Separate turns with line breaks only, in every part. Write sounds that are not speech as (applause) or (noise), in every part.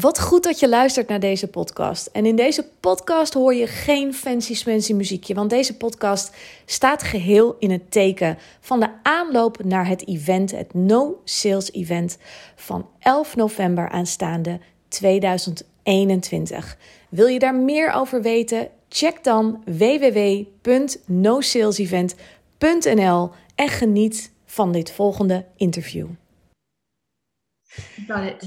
Wat goed dat je luistert naar deze podcast. En in deze podcast hoor je geen fancy smancy muziekje, want deze podcast staat geheel in het teken van de aanloop naar het event, het No Sales Event van 11 november aanstaande 2021. Wil je daar meer over weten? Check dan www.nosalesevent.nl en geniet van dit volgende interview.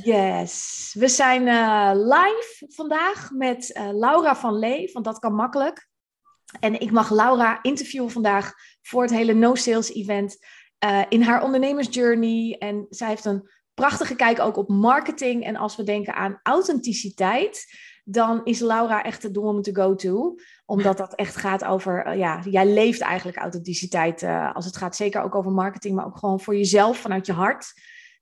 Yes, we zijn uh, live vandaag met uh, Laura van Lee, van Dat Kan Makkelijk. En ik mag Laura interviewen vandaag voor het hele No Sales Event uh, in haar ondernemersjourney. En zij heeft een prachtige kijk ook op marketing. En als we denken aan authenticiteit, dan is Laura echt de woman to go to. Omdat dat echt gaat over, ja, jij leeft eigenlijk authenticiteit als het gaat zeker ook over marketing, maar ook gewoon voor jezelf vanuit je hart.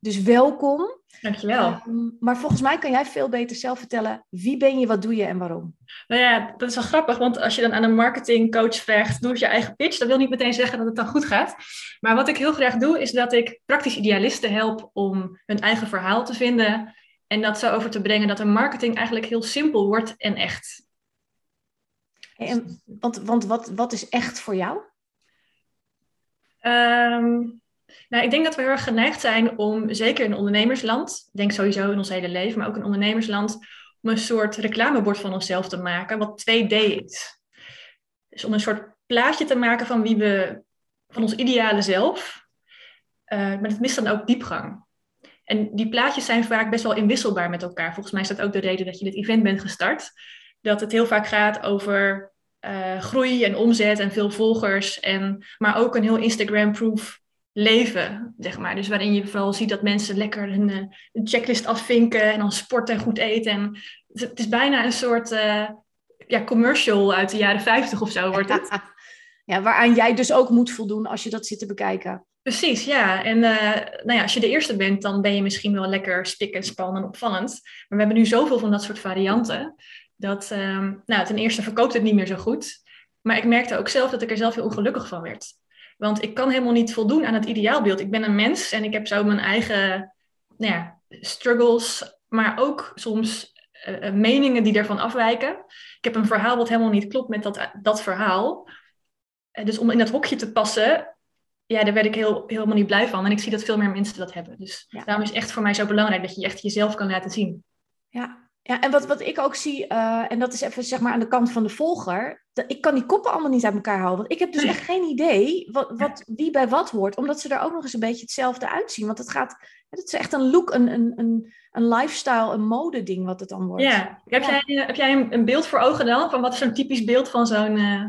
Dus welkom.
Dankjewel.
Um, maar volgens mij kan jij veel beter zelf vertellen wie ben je, wat doe je en waarom.
Nou ja, dat is wel grappig, want als je dan aan een marketingcoach vraagt, doe je eigen pitch, dat wil niet meteen zeggen dat het dan goed gaat. Maar wat ik heel graag doe, is dat ik praktisch idealisten help om hun eigen verhaal te vinden en dat zo over te brengen dat een marketing eigenlijk heel simpel wordt en echt.
En, want want wat, wat is echt voor jou?
Um, nou, ik denk dat we heel erg geneigd zijn om, zeker in ondernemersland, ik denk sowieso in ons hele leven, maar ook in ondernemersland, om een soort reclamebord van onszelf te maken, wat 2D is. Dus om een soort plaatje te maken van wie we, van ons ideale zelf, uh, maar het mist dan ook diepgang. En die plaatjes zijn vaak best wel inwisselbaar met elkaar. Volgens mij is dat ook de reden dat je dit event bent gestart. Dat het heel vaak gaat over uh, groei en omzet en veel volgers, en, maar ook een heel Instagram-proof leven, zeg maar. Dus waarin je vooral ziet dat mensen lekker een, eh, checklist afvinken en dan sporten en goed eten. En het is bijna een soort uh, ja, commercial uit de jaren 50 of zo wordt het. (laughs)
Ja, waaraan jij dus ook moet voldoen als je dat zit te bekijken.
Precies, ja. En uh, nou ja, als je de eerste bent, dan ben je misschien wel lekker spik en span en opvallend. Maar we hebben nu zoveel van dat soort varianten, dat um, nou, ten eerste verkoopt het niet meer zo goed. Maar ik merkte ook zelf dat ik er zelf heel ongelukkig van werd. Want ik kan helemaal niet voldoen aan het ideaalbeeld. Ik ben een mens en ik heb zo mijn eigen nou ja, struggles, maar ook soms uh, meningen die daarvan afwijken. Ik heb een verhaal wat helemaal niet klopt met dat, dat verhaal. Uh, dus om in dat hokje te passen, ja, daar werd ik heel, helemaal niet blij van. En ik zie dat veel meer mensen dat hebben. Dus ja. daarom is het echt voor mij zo belangrijk dat je echt jezelf kan laten zien.
Ja, ja, en wat, wat ik ook zie, uh, en dat is even zeg maar aan de kant van de volger, dat, ik kan die koppen allemaal niet uit elkaar houden. Want ik heb dus echt geen idee wat, wat, wie bij wat hoort, omdat ze er ook nog eens een beetje hetzelfde uitzien. Want het gaat, het is echt een look, een, een, een, een lifestyle, een mode ding wat het dan wordt.
Ja, heb jij, heb jij een, een beeld voor ogen dan? Van wat is zo'n typisch beeld van zo'n... Uh...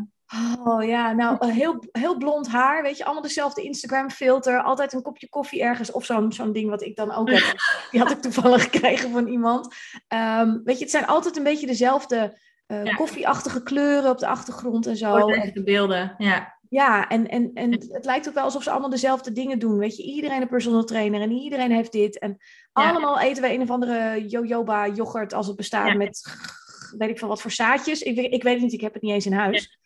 Oh ja, nou heel, heel blond haar, weet je, allemaal dezelfde Instagram filter, altijd een kopje koffie ergens of zo'n zo'n ding wat ik dan ook heb. (laughs) Die had ik toevallig gekregen van iemand. Um, weet je, het zijn altijd een beetje dezelfde uh, ja. koffieachtige kleuren op de achtergrond en zo.
de beelden, ja.
Ja, en, en, en het lijkt ook wel alsof ze allemaal dezelfde dingen doen. Weet je, iedereen een personal trainer en iedereen heeft dit. En ja. allemaal eten we een of andere jojoba yoghurt als het bestaat ja. met weet ik van wat voor zaadjes. Ik, ik weet het niet, ik heb het niet eens in huis.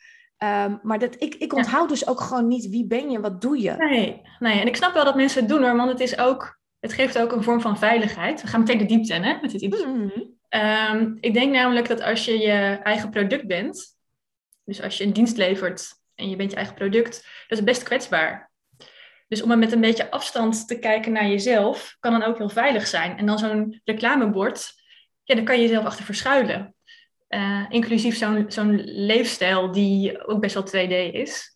Um, maar dat, ik, ik onthoud dus ook gewoon niet wie ben je, wat doe je.
Nee, nee, en ik snap wel dat mensen het doen hoor, want het, is ook, het geeft ook een vorm van veiligheid. We gaan meteen de diepte in hè, met dit. Mm -hmm. um, ik denk namelijk dat als je je eigen product bent, dus als je een dienst levert en je bent je eigen product, dat is best kwetsbaar. Dus om er met een beetje afstand te kijken naar jezelf, kan dan ook heel veilig zijn. En dan zo'n reclamebord, ja, daar kan je jezelf achter verschuilen. Uh, inclusief zo'n zo'n leefstijl die ook best wel 2D is.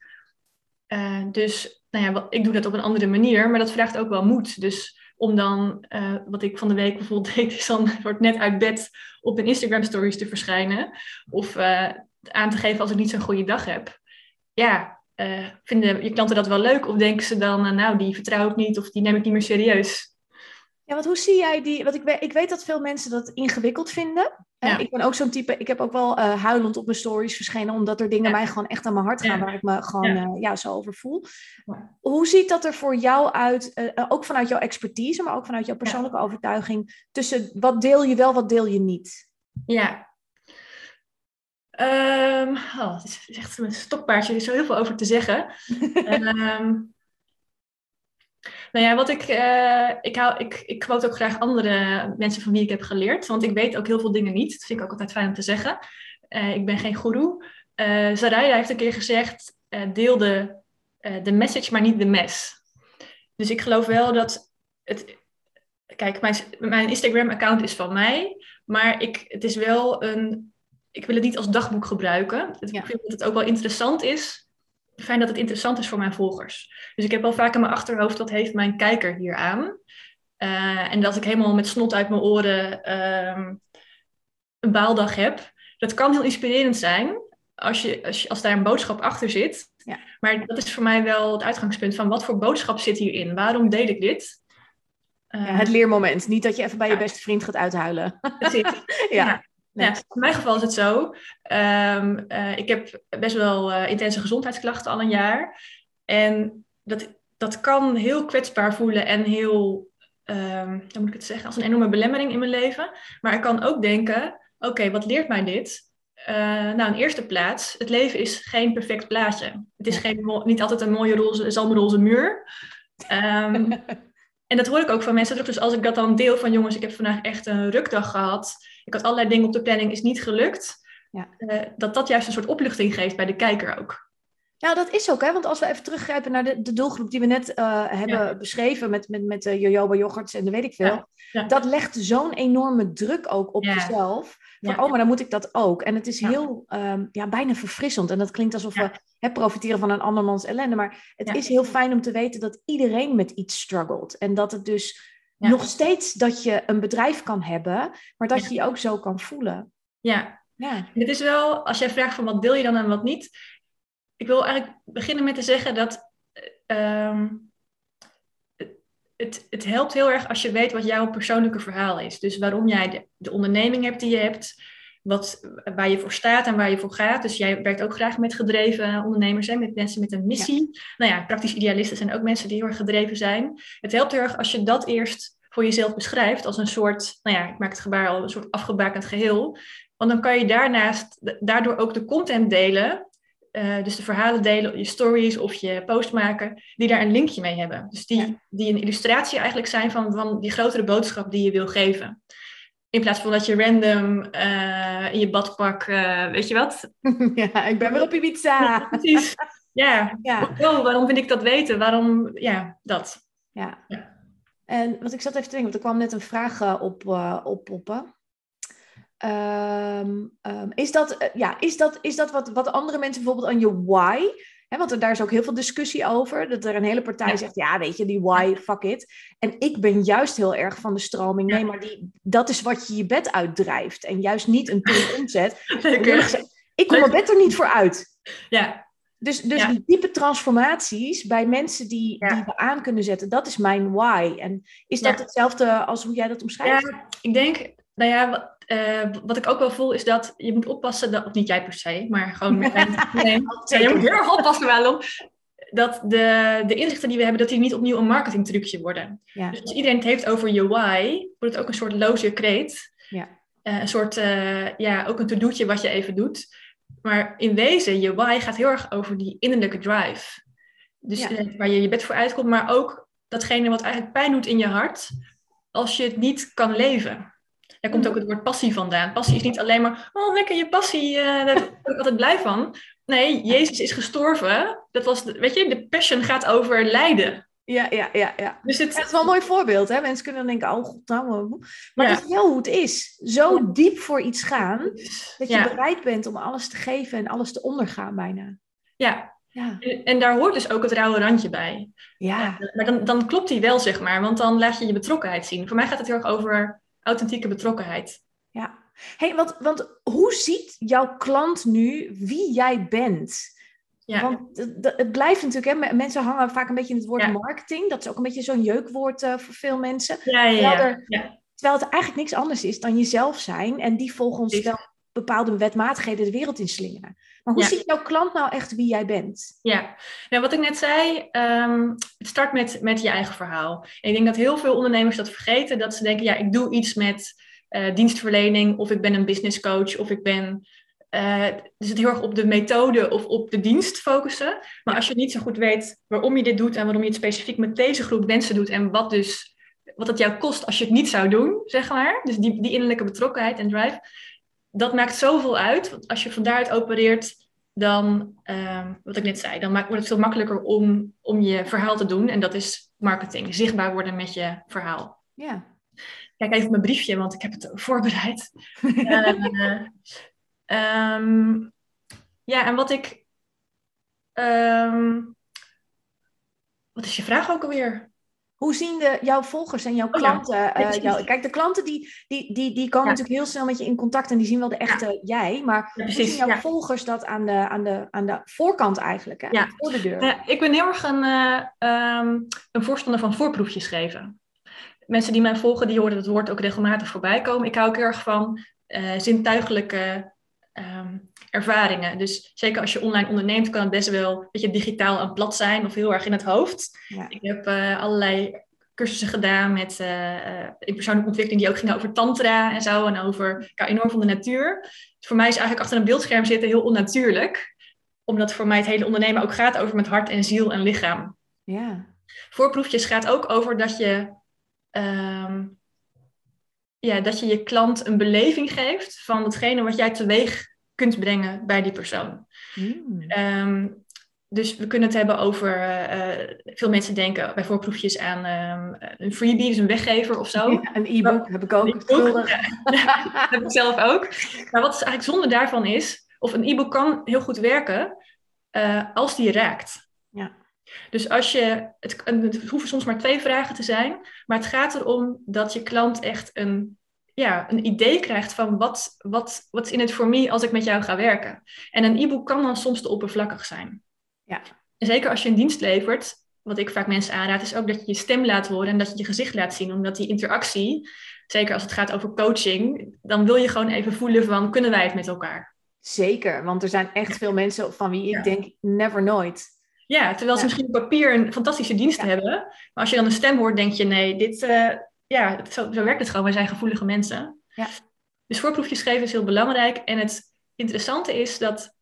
Uh, dus nou ja, ik doe dat op een andere manier, maar dat vraagt ook wel moed. Dus om dan, uh, wat ik van de week bijvoorbeeld (laughs) deed, is dan wordt net uit bed op een Instagram stories te verschijnen. Of aan te geven als ik niet zo'n goede dag heb. Ja, vinden je klanten dat wel leuk? Of denken ze dan, nou die vertrouw ik niet of die neem ik niet meer serieus?
Ja, want hoe zie jij die? Want ik weet, ik weet dat veel mensen dat ingewikkeld vinden. Ja. Ik ben ook zo'n type, ik heb ook wel uh, huilend op mijn stories verschenen, omdat er dingen ja. mij gewoon echt aan mijn hart gaan, ja. waar ik me gewoon ja. Uh, ja zo over voel. Hoe ziet dat er voor jou uit, uh, ook vanuit jouw expertise, maar ook vanuit jouw persoonlijke overtuiging, tussen wat deel je wel, wat deel je niet?
Ja. Um, oh, het is echt een stokpaardje, er is zo heel veel over te zeggen. um, (laughs) Nou ja, wat ik, uh, ik, hou, ik, ik quote ook graag andere mensen van wie ik heb geleerd, want ik weet ook heel veel dingen niet. Dat vind ik ook altijd fijn om te zeggen. Uh, ik ben geen guru. Uh, Saraya heeft een keer gezegd, deel de, de message, maar niet de mes. Dus ik geloof wel dat het... Kijk, mijn, mijn Instagram-account is van mij, maar ik, het is wel een... Ik wil het niet als dagboek gebruiken. Ik vind dat het ook wel interessant is fijn dat het interessant is voor mijn volgers. Dus ik heb wel vaak in mijn achterhoofd, wat heeft mijn kijker hier aan? Uh, en dat ik helemaal met snot uit mijn oren uh, een baaldag heb. Dat kan heel inspirerend zijn als, je, als, je, als daar een boodschap achter zit. Ja. Maar dat is voor mij wel het uitgangspunt van wat voor boodschap zit hierin? Waarom deel ik dit?
Uh, ja, het leermoment. Niet dat je even bij je beste vriend gaat uithuilen. (laughs)
ja. Ja, in mijn geval is het zo. Um, uh, ik heb best wel uh, intense gezondheidsklachten al een jaar. En dat, dat kan heel kwetsbaar voelen en heel, um, hoe moet ik het zeggen, als een enorme belemmering in mijn leven. Maar ik kan ook denken, oké, wat leert mij dit? Uh, nou, in eerste plaats, het leven is geen perfect plaatje. Het is geen, niet altijd een mooie roze, zalmroze muur. Um, (laughs) en dat hoor ik ook van mensen terug. Dus als ik dat dan deel van jongens, ik heb vandaag echt een rukdag gehad. Ik had allerlei dingen op de planning, is niet gelukt. Ja. Uh, dat dat juist een soort opluchting geeft bij de kijker ook.
Ja, dat is ook, hè? want als we even teruggrijpen naar de, de doelgroep die we net uh, hebben beschreven met, met, met de jojoba yoghurts en de weet ik veel, ja. dat legt zo'n enorme druk ook op jezelf. Van, oh, maar dan moet ik dat ook. En het is heel, um, ja, bijna verfrissend. En dat klinkt alsof we hè, profiteren van een andermans ellende. Maar het is heel fijn om te weten dat iedereen met iets struggelt. En dat het dus nog steeds dat je een bedrijf kan hebben, maar dat je je ook zo kan voelen.
Ja. ja. Het is wel, als jij vraagt van wat deel je dan en wat niet. Ik wil eigenlijk beginnen met te zeggen dat um, het, het helpt heel erg als je weet wat jouw persoonlijke verhaal is. Dus waarom jij de, de onderneming hebt die je hebt, wat, waar je voor staat en waar je voor gaat. Dus jij werkt ook graag met gedreven ondernemers, hè, met mensen met een missie. Nou ja, praktisch idealisten zijn ook mensen die heel erg gedreven zijn. Het helpt heel erg als je dat eerst voor jezelf beschrijft als een soort, nou ja, ik maak het gebaar al, een soort afgebakend geheel. Want dan kan je daarnaast daardoor ook de content delen uh, dus de verhalen delen, je stories of je post maken, die daar een linkje mee hebben. Dus die, die een illustratie eigenlijk zijn van, van die grotere boodschap die je wil geven. In plaats van dat je random uh, in je badpak, uh, weet je wat? (laughs)
Ja, ik ben weer op Ibiza.
precies. Ja. (laughs) ja. Oh, waarom vind ik dat weten? Waarom, ja, dat.
Ja. ja. En wat ik zat even te denken, want er kwam net een vraag op, op poppen. Um, um, is dat, uh, ja, is dat, is dat wat, wat andere mensen bijvoorbeeld aan je why? Want er, daar is ook heel veel discussie over. Dat er een hele partij ja. zegt, ja, weet je, die why, fuck it. En ik ben juist heel erg van de stroming. Nee, maar die, dat is wat je je bed uitdrijft. En juist niet een punt (laughs) omzet. ik kom mijn bed er niet voor uit.
Ja.
Dus, dus ja. die diepe transformaties bij mensen die, ja. die we aan kunnen zetten, dat is mijn why. En is dat hetzelfde als hoe jij dat omschrijft?
Ja, ik denk, nou ja, uh, wat ik ook wel voel is dat je moet oppassen, dat, of niet jij per se, maar gewoon met (laughs) nee, je moet heel erg oppassen wel op, dat de, de inzichten die we hebben, dat die niet opnieuw een marketingtrucje worden. Ja. Dus als iedereen het heeft over je why, wordt het ook een soort loze kreet. Ja. Uh, een soort, uh, ja, ook een to-doetje wat je even doet. Maar in wezen, je why gaat heel erg over die innerlijke drive. Dus ja. waar je je bed voor uitkomt, maar ook datgene wat eigenlijk pijn doet in je hart, als je het niet kan leven. Daar komt ook het woord passie vandaan. Passie is niet alleen maar, oh lekker je passie, uh, daar ben ik altijd blij van. Nee, Jezus is gestorven. Dat was, weet je, de passion gaat over lijden.
Ja, ja, ja. ja. Dus het... is wel een mooi voorbeeld. Hè? Mensen kunnen dan denken, oh god, nou... Maar het is wel hoe het is. Zo diep voor iets gaan, dat je bereid bent om alles te geven en alles te ondergaan bijna.
Ja, ja. En, en, daar hoort dus ook het rauwe randje bij.
Ja.
Maar dan, dan klopt die wel, zeg maar. Want dan laat je je betrokkenheid zien. Voor mij gaat het heel erg over authentieke betrokkenheid.
Ja, hey, want, want hoe ziet jouw klant nu wie jij bent? Ja. Want het, blijft natuurlijk, hè, mensen hangen vaak een beetje in het woord marketing. Dat is ook een beetje zo'n jeukwoord uh, voor veel mensen.
Ja, ja,
terwijl, er, terwijl het eigenlijk niks anders is dan jezelf zijn. En die volgens wel bepaalde wetmatigheden de wereld inslingeren. Maar hoe ziet jouw klant nou echt wie jij bent?
Ja, nou, wat ik net zei, um, het start met, met je eigen verhaal. En ik denk dat heel veel ondernemers dat vergeten, dat ze denken, ja, ik doe iets met uh, dienstverlening, of ik ben een business coach, of ik ben uh, dus het heel erg op de methode of op de dienst focussen. Maar als je niet zo goed weet waarom je dit doet en waarom je het specifiek met deze groep mensen doet en wat dus wat het jou kost als je het niet zou doen, zeg maar. Dus die, die innerlijke betrokkenheid en drive, dat maakt zoveel uit. Want als je van daaruit opereert, dan, uh, wat ik net zei, dan wordt het veel makkelijker om, om je verhaal te doen. En dat is marketing, zichtbaar worden met je verhaal.
Ja.
Kijk even mijn briefje, want ik heb het voorbereid. uh, (laughs) um, ja, en wat ik. Um, wat is je vraag ook alweer?
Hoe zien de, jouw volgers en jouw oh klanten? Uh, jou, kijk, de klanten die, die, die, die komen natuurlijk heel snel met je in contact en die zien wel de echte jij. Maar hoe zien jouw volgers dat aan de, aan, de, aan de voorkant eigenlijk? Hè? Ja. Voor de deur.
ik ben heel erg een, uh, um, een voorstander van voorproefjes geven. Mensen die mij volgen, die horen het woord ook regelmatig voorbij komen. Ik hou ook heel erg van zintuigelijke um, ervaringen. Dus zeker als je online onderneemt, kan het best wel een beetje digitaal en plat zijn of heel erg in het hoofd. Ja. Ik heb uh, allerlei cursussen gedaan met uh, in persoonlijke ontwikkeling die ook gingen over tantra en zo en over ik hou enorm van de natuur. Dus voor mij is eigenlijk achter een beeldscherm zitten heel onnatuurlijk, omdat voor mij het hele ondernemen ook gaat over met hart en ziel en lichaam.
Ja.
Voorproefjes gaat ook over dat je um, ja, dat je je klant een beleving geeft van hetgene wat jij teweeg kunt brengen bij die persoon. Mm. Um, dus we kunnen het hebben over, uh, veel mensen denken bij voorproefjes aan um, een freebie, dus een weggever of zo.
Ja, een e-book heb ik ook.
E ja, (laughs) heb ik zelf ook. Maar wat eigenlijk zonde daarvan is, of een e-book kan heel goed werken uh, als die raakt.
Ja.
Dus als je, het, het hoeven soms maar twee vragen te zijn, maar het gaat erom dat je klant echt een ja, een idee krijgt van wat, wat, wat is in het voor me als ik met jou ga werken. En een e-book kan dan soms te oppervlakkig zijn.
Ja.
En zeker als je een dienst levert, wat ik vaak mensen aanraad, is ook dat je je stem laat horen en dat je je gezicht laat zien. Omdat die interactie, zeker als het gaat over coaching, dan wil je gewoon even voelen van, kunnen wij het met elkaar?
Zeker, want er zijn echt veel mensen van wie ik denk, never nooit.
Ja, terwijl ze misschien op papier een fantastische dienst hebben. Maar als je dan een stem hoort, denk je, nee, dit, uh, ja, zo, zo werkt het gewoon. Wij zijn gevoelige mensen.
Ja.
Dus voorproefjes schrijven is heel belangrijk. En het interessante is dat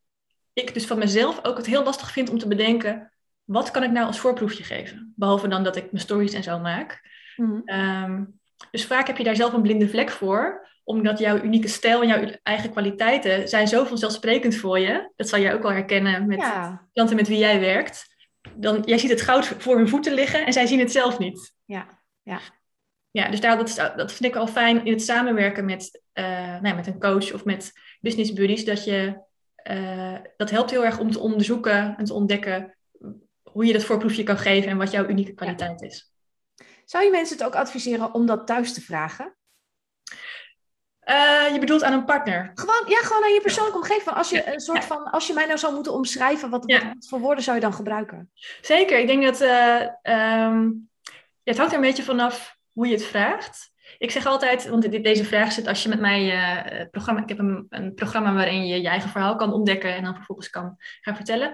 ik dus van mezelf ook het heel lastig vind om te bedenken... wat kan ik nou als voorproefje geven? Behalve dan dat ik mijn stories en zo maak. Mm dus vaak heb je daar zelf een blinde vlek voor omdat jouw unieke stijl en jouw eigen kwaliteiten zijn zo vanzelfsprekend voor je. Dat zal jij ook wel herkennen met ja. klanten met wie jij werkt. Dan, jij ziet het goud voor hun voeten liggen en zij zien het zelf niet.
Ja, ja
ja, dus daar, dat, dat vind ik al fijn in het samenwerken met, uh, nou, met een coach of met business buddies. Dat, je, uh, dat helpt heel erg om te onderzoeken en te ontdekken hoe je dat voorproefje kan geven en wat jouw unieke kwaliteit is.
Zou je mensen het ook adviseren om dat thuis te vragen?
Uh, je bedoelt aan een partner?
Gewoon, ja, gewoon aan je persoonlijke omgeving. Als je, een soort van, als je mij nou zou moeten omschrijven, wat, wat, voor woorden zou je dan gebruiken?
Zeker, ik denk dat um, het hangt er een beetje vanaf hoe je het vraagt. Ik zeg altijd, want deze vraag zit als je met mij uh, programma, ik heb een, een, programma waarin je je eigen verhaal kan ontdekken en dan vervolgens kan gaan vertellen.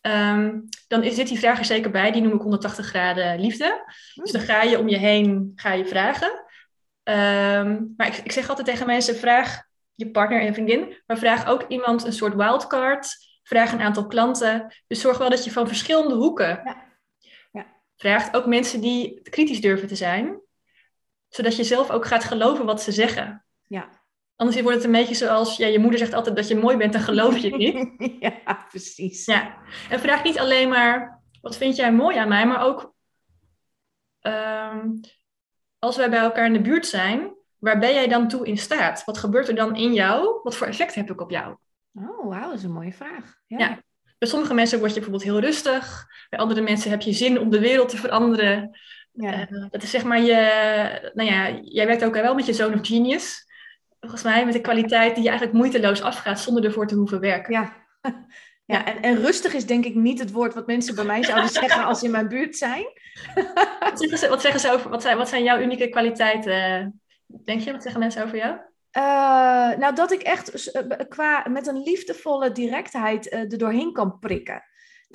Um, dan is dit die vraag er zeker bij, die noem ik 180 graden liefde. Dus dan ga je om je heen, ga je vragen. Um, maar ik, ik, zeg altijd tegen mensen, vraag je partner en vriendin, maar vraag ook iemand een soort wildcard. Vraag een aantal klanten. Dus zorg wel dat je van verschillende hoeken
ja. Ja.
vraagt. Ook mensen die kritisch durven te zijn zodat je zelf ook gaat geloven wat ze zeggen.
Ja.
Anders wordt het een beetje zoals, ja, je moeder zegt altijd dat je mooi bent, dan geloof je het niet. (laughs)
ja, precies.
Ja. En vraag niet alleen maar, wat vind jij mooi aan mij, maar ook, um, als wij bij elkaar in de buurt zijn, waar ben jij dan toe in staat? Wat gebeurt er dan in jou? Wat voor effect heb ik op jou?
Oh, wauw, dat is een mooie vraag.
Ja. ja. Bij sommige mensen word je bijvoorbeeld heel rustig. Bij andere mensen heb je zin om de wereld te veranderen. Ja. Uh, dat is zeg maar je, nou ja, jij werkt ook wel met je zoon of genius. Volgens mij met de kwaliteit die je eigenlijk moeiteloos afgaat zonder ervoor te hoeven werken.
Ja, (laughs) ja en, en rustig is denk ik niet het woord wat mensen bij mij zouden (laughs) zeggen als ze in mijn buurt zijn.
wat, zeggen ze, wat zeggen ze over, wat zijn, wat zijn jouw unieke kwaliteiten? Denk je, wat zeggen mensen over jou?
Uh, nou, dat ik echt qua, met een liefdevolle directheid uh, er doorheen kan prikken.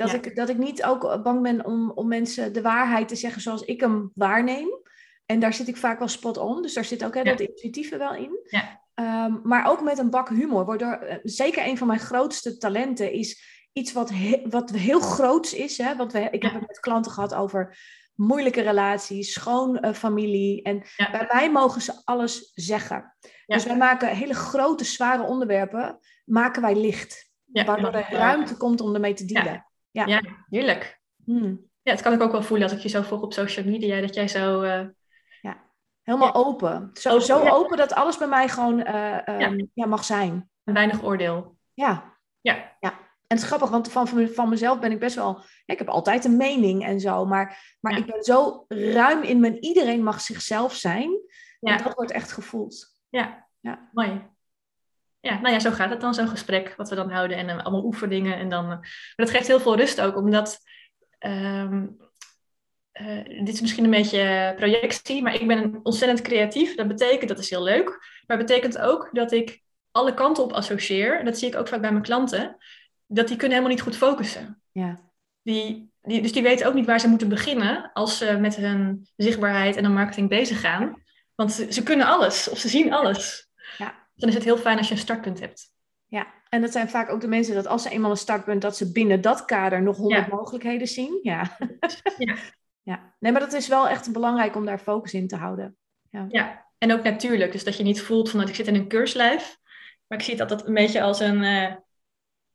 Dat, ik, dat ik niet ook bang ben om, om mensen de waarheid te zeggen zoals ik hem waarneem. En daar zit ik vaak wel spot on. Dus daar zit ook hè, dat intuïtieve wel in.
Ja.
Ehm, maar ook met een bak humor. Waardoor, eh, zeker een van mijn grootste talenten is iets wat, wat heel groots is. Hè? Want we, ik heb het met klanten gehad over moeilijke relaties, schoon uh, familie. En bij mij mogen ze alles zeggen. Dus wij maken hele grote, zware onderwerpen, maken wij licht. waardoor er ruimte komt om ermee te dealen.
Ja, ja. heerlijk. Hmm. Ja, het kan ik ook wel voelen als ik je zo volg op social media, dat jij zo... Uh...
Ja, helemaal open. Zo open, zo open dat alles bij mij gewoon uh, um, ja. mag zijn.
weinig oordeel.
Ja. Ja. ja. En het is grappig, want van, van mezelf ben ik best wel... Ik heb altijd een mening en zo, maar, maar ik ben zo ruim in mijn... Iedereen mag zichzelf zijn. Ja. En dat wordt echt gevoeld.
Ja, ja. mooi. Ja, nou ja, zo gaat het dan, zo'n gesprek wat we dan houden. En uh, allemaal oefeningen. En dan, uh, maar dat geeft heel veel rust ook, omdat... Um, uh, dit is misschien een beetje projectie, maar ik ben ontzettend creatief. Dat betekent, dat is heel leuk. Maar dat betekent ook dat ik alle kanten op associeer. Dat zie ik ook vaak bij mijn klanten dat die kunnen helemaal niet goed focussen. Ja. Die, die, dus die weten ook niet waar ze moeten beginnen als ze met hun zichtbaarheid en hun marketing bezig gaan. Want ze, ze kunnen alles of ze zien alles. Ja. Dan is het heel fijn als je een startpunt hebt.
Ja, en dat zijn vaak ook de mensen dat als ze eenmaal een startpunt, dat ze binnen dat kader nog honderd mogelijkheden zien. Ja. ja. (laughs) ja. Nee, maar dat is wel echt belangrijk om daar focus in te houden.
Ja. ja, en ook natuurlijk. Dus dat je niet voelt van dat ik zit in een keurslijf. Maar ik zie het altijd een beetje als een, uh,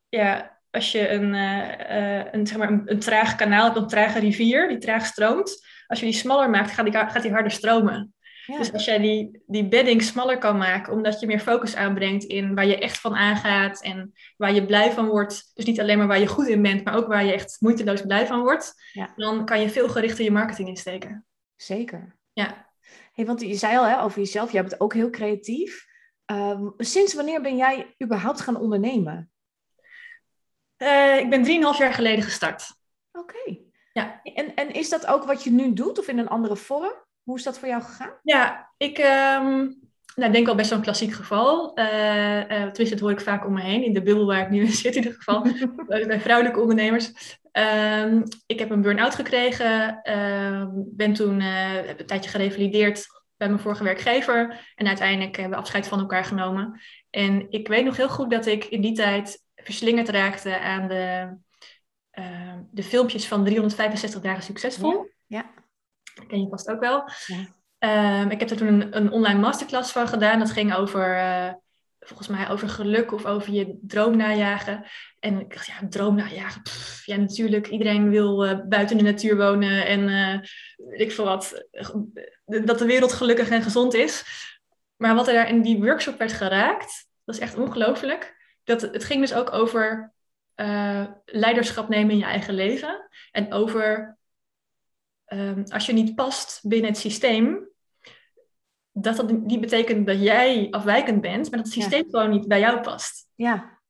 ja, als je een, uh, een, zeg maar een, een, traag kanaal hebt, een trage rivier die traag stroomt, als je die smaller maakt, gaat die, gaat die harder stromen. Dus als jij die, die bedding smaller kan maken, omdat je meer focus aanbrengt in waar je echt van aangaat en waar je blij van wordt. Dus niet alleen maar waar je goed in bent, maar ook waar je echt moeiteloos blij van wordt. Ja. Dan kan je veel gerichter je marketing insteken.
Zeker. Ja. Hey, want je zei al hè, over jezelf, jij bent ook heel creatief. Uh, sinds wanneer ben jij überhaupt gaan ondernemen?
Uh, ik ben drieënhalf jaar geleden gestart.
Oké. Ja. En, en is dat ook wat je nu doet of in een andere vorm? Hoe is dat voor jou gegaan?
Ja, ik um, nou, denk wel best wel een klassiek geval. Uh, uh, tenminste, dat hoor ik vaak om me heen. In de bubbel waar ik nu zit in ieder geval. (laughs) bij vrouwelijke ondernemers. Um, ik heb een burn-out gekregen. Uh, ben toen heb een tijdje gerevalideerd bij mijn vorige werkgever. En uiteindelijk hebben we afscheid van elkaar genomen. En ik weet nog heel goed dat ik in die tijd verslingerd raakte aan de, de filmpjes van 365 dagen succesvol. Ja. ja. Dat ken je vast ook wel. Ja. Um, ik heb er toen een, een, online masterclass van gedaan. Dat ging over, uh, volgens mij, over geluk of over je droom najagen. En ik dacht, ja, droom najagen. Pff, ja, natuurlijk. Iedereen wil uh, buiten de natuur wonen en uh, ik veel wat. Dat de wereld gelukkig en gezond is. Maar wat er daar in die workshop werd geraakt, dat is echt ongelooflijk dat, het ging dus ook over uh, leiderschap nemen in je eigen leven. En over um, als je niet past binnen het systeem, dat dat niet betekent dat jij afwijkend bent, maar dat het systeem gewoon niet bij jou past. Ja.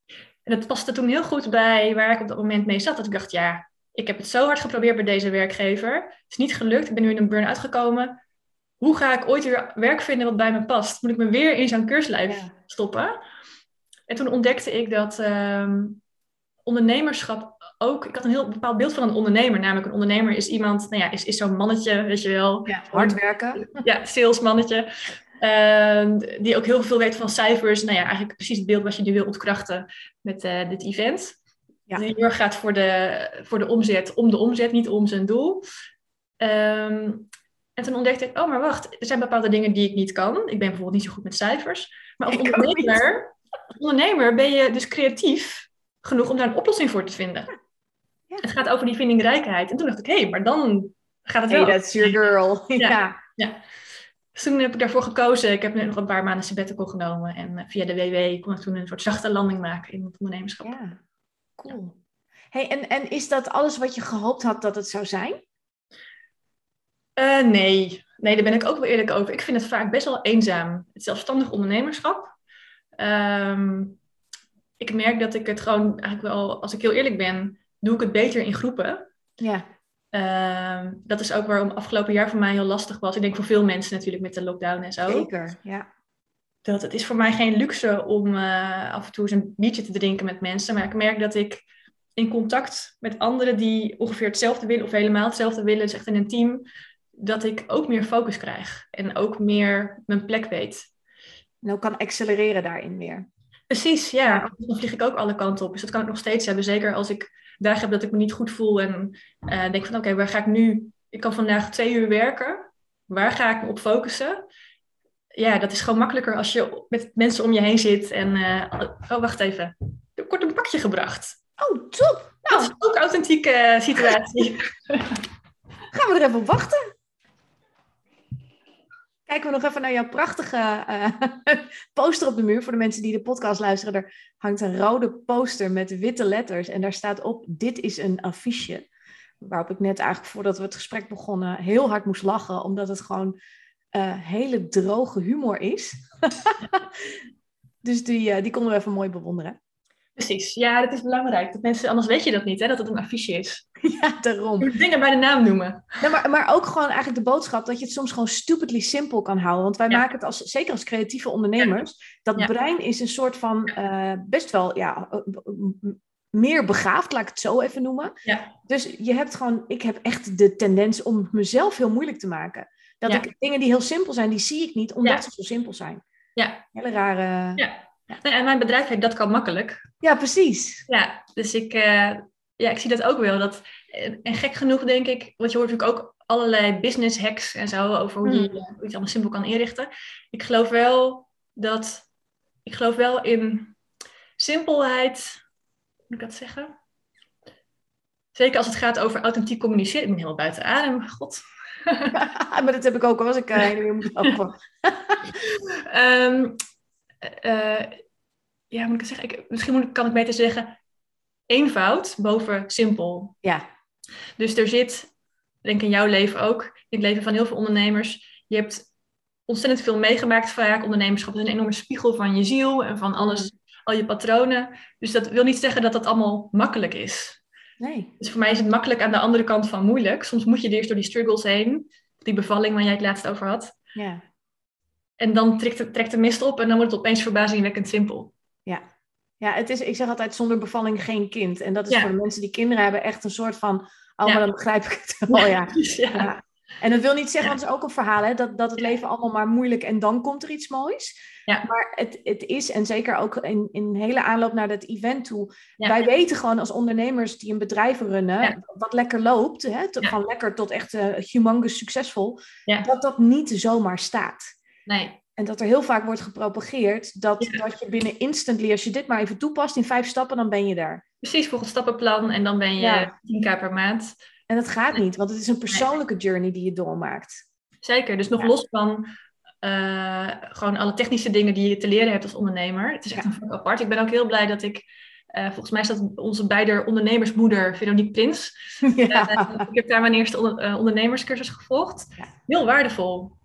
En dat paste toen heel goed bij waar ik op dat moment mee zat. Dat ik dacht, ja, ik heb het zo hard geprobeerd bij deze werkgever. Het is niet gelukt. Ik ben nu in een burn-out gekomen. Hoe ga ik ooit weer werk vinden wat bij me past? Moet ik me weer in zo'n keurslijf stoppen? En toen ontdekte ik dat ehm, ondernemerschap ook. Ik had een heel bepaald beeld van een ondernemer. Namelijk, een ondernemer is iemand, nou ja, is, is zo'n mannetje, weet je wel.
Ja, hard werken.
Ja, salesmannetje. Uh, die ook heel veel weet van cijfers. Nou ja, eigenlijk precies het beeld wat je nu wil ontkrachten met uh, dit event. Ja. Die heel gaat voor de, voor de omzet, om de omzet, niet om zijn doel. Um, en toen ontdekte ik, oh maar wacht, er zijn bepaalde dingen die ik niet kan. Ik ben bijvoorbeeld niet zo goed met cijfers. Maar als ondernemer ondernemer ben je dus creatief genoeg om daar een oplossing voor te vinden. Ja. Het gaat over die vindingrijkheid. En toen dacht ik, hé, hey, maar dan gaat het wel.
Hey, that's your girl. (laughs) ja.
ja. Dus toen heb ik daarvoor gekozen. Ik heb nu nog een paar maanden sabbatical genomen. En eh, via de WW kon ik toen een soort zachte landing maken in het ondernemerschap. Ja,
cool. Hey, en, en is dat alles wat je gehoopt had dat het zou zijn?
Uh, nee. Nee, daar ben ik ook wel eerlijk over. Ik vind het vaak best wel eenzaam. Het zelfstandig ondernemerschap. Ehm, ik merk dat ik het gewoon eigenlijk wel, als ik heel eerlijk ben, doe ik het beter in groepen. Ja. Ehm, dat is ook waarom afgelopen jaar voor mij heel lastig was. Ik denk voor veel mensen natuurlijk met de lockdown en zo.
Zeker, ja.
Dat het is voor mij geen luxe om uh, af en toe eens een biertje te drinken met mensen. Maar ik merk dat ik in contact met anderen die ongeveer hetzelfde willen of helemaal hetzelfde willen, dus echt in een team, dat ik ook meer focus krijg en ook meer mijn plek weet.
En ook kan accelereren daarin weer.
Precies, ja. Dan vlieg ik ook alle kanten op. Dus dat kan ik nog steeds hebben. Zeker als ik dagen heb dat ik me niet goed voel en uh, denk van oké, waar ga ik nu? Ik kan vandaag twee uur werken. Waar ga ik me op focussen? Ja, dat is gewoon makkelijker als je met mensen om je heen zit en uh, oh, wacht even. Er wordt een pakje gebracht.
Oh, top!
Nou, dat is ook een authentieke situatie. (laughs)
Gaan we er even op wachten? Kijken we nog even naar jouw prachtige uh, (laughs) poster op de muur. Voor de mensen die de podcast luisteren, er hangt een rode poster met witte letters. En daar staat op, dit is een affiche. Waarop ik net eigenlijk voordat we het gesprek begonnen heel hard moest lachen. Omdat het gewoon uh, hele droge humor is. (laughs) dus die, uh, die konden we even mooi bewonderen.
Precies, ja, dat is belangrijk. Dat mensen, anders weet je dat niet, hè, dat het een affiche is. (laughs)
Ja, daarom.
Je moet dingen bij de naam noemen.
Ja, maar, maar ook gewoon eigenlijk de boodschap dat je het soms gewoon stupidly simpel kan houden. Want wij maken het als, zeker als creatieve ondernemers, dat brein is een soort van uh, best wel ja, meer begaafd, laat ik het zo even noemen.
Ja.
Dus je hebt gewoon, ik heb echt de tendens om mezelf heel moeilijk te maken. Dat ik dingen die heel simpel zijn, die zie ik niet, omdat ze zo simpel zijn.
Ja.
Hele rare...
Ja. Ja. en mijn bedrijf heet Dat kan makkelijk.
Ja, precies.
Ja, dus ik, uh, ja, ik zie dat ook wel. Dat, en gek genoeg denk ik, want je hoort natuurlijk ook allerlei business hacks en zo over hoe je, hmm. hoe je het allemaal simpel kan inrichten. Ik geloof wel dat, ik geloof wel in simpelheid, hoe moet ik dat zeggen? Zeker als het gaat over authentiek communiceren. Ik ben helemaal buiten adem, god. (laughs)
maar dat heb ik ook als ik uh, moet
um, uh, ja, moet ik zeggen? Ik, misschien moet, kan ik beter zeggen eenvoud boven simpel.
Ja.
Dus er zit, denk ik in jouw leven ook, in het leven van heel veel ondernemers, je hebt ontzettend veel meegemaakt vaak. Ondernemerschap is een enorme spiegel van je ziel en van alles, mm. al je patronen. Dus dat wil niet zeggen dat dat allemaal makkelijk is.
Nee.
Dus voor mij is het makkelijk aan de andere kant van moeilijk. Soms moet je eerst door die struggles heen. Die bevalling waar jij het laatst over had.
Ja.
En dan trekt de, trekt de mist op en dan wordt het opeens verbazingwekkend simpel.
Ja. Ja, het is, ik zeg altijd zonder bevalling geen kind. En dat is voor de mensen die kinderen hebben echt een soort van, oh, maar dan begrijp ik het wel, ja. ja. (laughs) En dat wil niet zeggen, want het is ook een verhaal, hè, dat, dat het leven allemaal maar moeilijk en dan komt er iets moois.
Ja.
Maar het, het is, en zeker ook in, in hele aanloop naar dat event toe, wij weten gewoon als ondernemers die een bedrijf runnen, wat lekker loopt, hè, van lekker tot echt uh, humongous succesvol, dat dat niet zomaar staat.
Nee.
En dat er heel vaak wordt gepropageerd dat, dat je binnen instantly, als je dit maar even toepast in vijf stappen, dan ben je daar.
Precies, volgens stappenplan en dan ben je ja. 10k per maand.
En dat gaat niet, want het is een persoonlijke journey die je doormaakt.
Zeker, dus nog los van uh, gewoon alle technische dingen die je te leren hebt als ondernemer. Het is echt een vak apart. Ik ben ook heel blij dat ik, uh, volgens mij staat onze beide ondernemersmoeder, Veronique Prins. (laughs) Ja. Uh, ik heb daar mijn eerste ondernemerscursus gevolgd. Heel waardevol.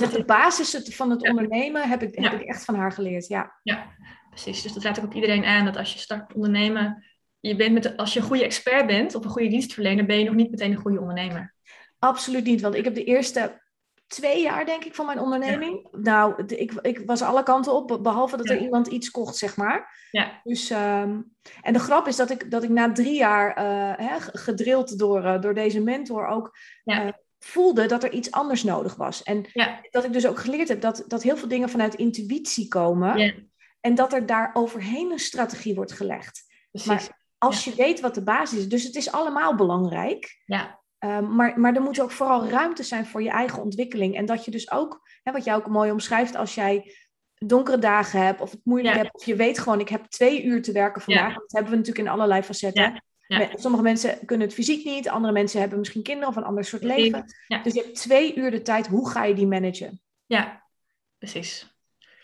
Want echt de basis van het ondernemen heb ik, heb ik echt van haar geleerd, ja.
Ja, precies. Dus dat raad ik ook iedereen aan, dat als je start ondernemen, je bent met, als je een goede expert bent of een goede dienstverlener, ben je nog niet meteen een goede ondernemer.
Absoluut niet, want ik heb de eerste twee jaar, denk ik, van mijn onderneming. Nou, ik, ik was alle kanten op, behalve dat er iemand iets kocht, zeg maar.
Ja.
Dus, um, en de grap is dat ik, dat ik na drie jaar, uh, hè, gedrild door, uh, door deze mentor, ook ja. uh, voelde dat er iets anders nodig was. En dat ik dus ook geleerd heb dat, dat heel veel dingen vanuit intuïtie komen.
Ja.
En dat er daar overheen een strategie wordt gelegd. Maar als je weet wat de basis is, dus het is allemaal belangrijk.
Ja.
Um, maar, maar er moet ook vooral ruimte zijn voor je eigen ontwikkeling. En dat je dus ook, hè, wat jij ook mooi omschrijft, als jij donkere dagen hebt of het moeilijk hebt, of je weet gewoon, ik heb twee uur te werken vandaag. Dat hebben we natuurlijk in allerlei facetten. Sommige mensen kunnen het fysiek niet, andere mensen hebben misschien kinderen of een ander soort leven. Dus je hebt twee uur de tijd, hoe ga je die managen?
Ja, precies.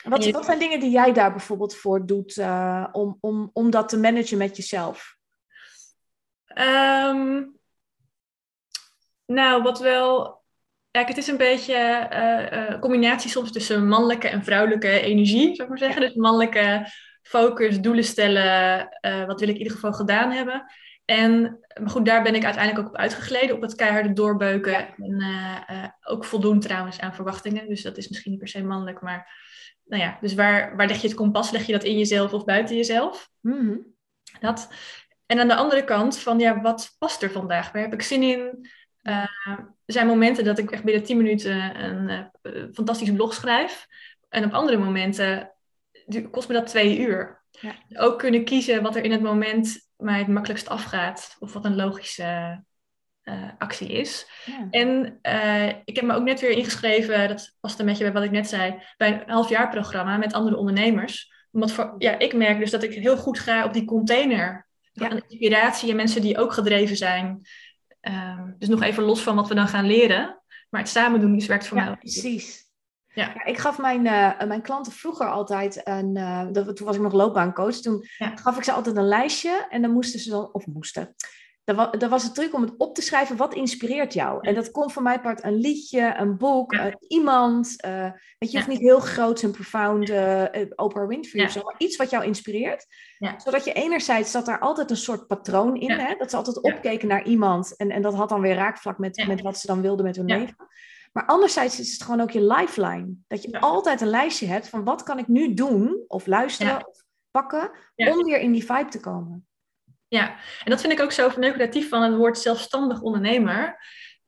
Wat, wat zijn dingen die jij daar bijvoorbeeld voor doet uh, om, om, om dat te managen met jezelf?
Um, nou, wat wel. Kijk, het is een beetje een uh, combinatie soms tussen mannelijke en vrouwelijke energie, zou ik maar zeggen. Dus mannelijke focus, doelen stellen, uh, wat wil ik in ieder geval gedaan hebben. En maar goed, daar ben ik uiteindelijk ook op uitgegleden, op het keiharde doorbeuken. En uh, uh, ook voldoen trouwens aan verwachtingen. Dus dat is misschien niet per se mannelijk, maar nou ja. Dus waar, waar leg je het kompas? Leg je dat in jezelf of buiten jezelf?
Mm
Dat. En aan de andere kant van, ja, wat past er vandaag? Waar heb ik zin in? Uh, er zijn momenten dat ik echt binnen 10 minuten een fantastisch blog schrijf. En op andere momenten kost me dat twee uur. Ja. Ook kunnen kiezen wat er in het moment mij het makkelijkst afgaat. Of wat een logische uh, actie is. En uh, ik heb me ook net weer ingeschreven, dat was een beetje bij wat ik net zei, bij een halfjaarprogramma met andere ondernemers. Omdat voor, ja, ik merk dus dat ik heel goed ga op die container. Ja. inspiratie en mensen die ook gedreven zijn. Um, dus nog even los van wat we dan gaan leren. Maar het samen doen, werkt voor
ja,
mij.
Precies. Ja. ik gaf mijn, uh, mijn klanten vroeger altijd een. Uh, toen was ik nog loopbaancoach. Toen gaf ik ze altijd een lijstje. En dan moesten ze dan. Of moesten dat was het truc om het op te schrijven, wat inspireert jou? En dat kon voor mij part een liedje, een boek, uh, iemand. Weet je, hoeft niet heel groot en profound Oprah Winfrey of zo, maar iets wat jou inspireert. Zodat je enerzijds zat daar altijd een soort patroon in, hè? dat ze altijd opkeken naar iemand. En, en dat had dan weer raakvlak met, met wat ze dan wilden met hun leven. Maar anderzijds is het gewoon ook je lifeline. Dat je altijd een lijstje hebt van wat kan ik nu doen, of luisteren, of pakken, om weer in die vibe te komen.
Ja, en dat vind ik ook zo manipulatief van het woord zelfstandig ondernemer.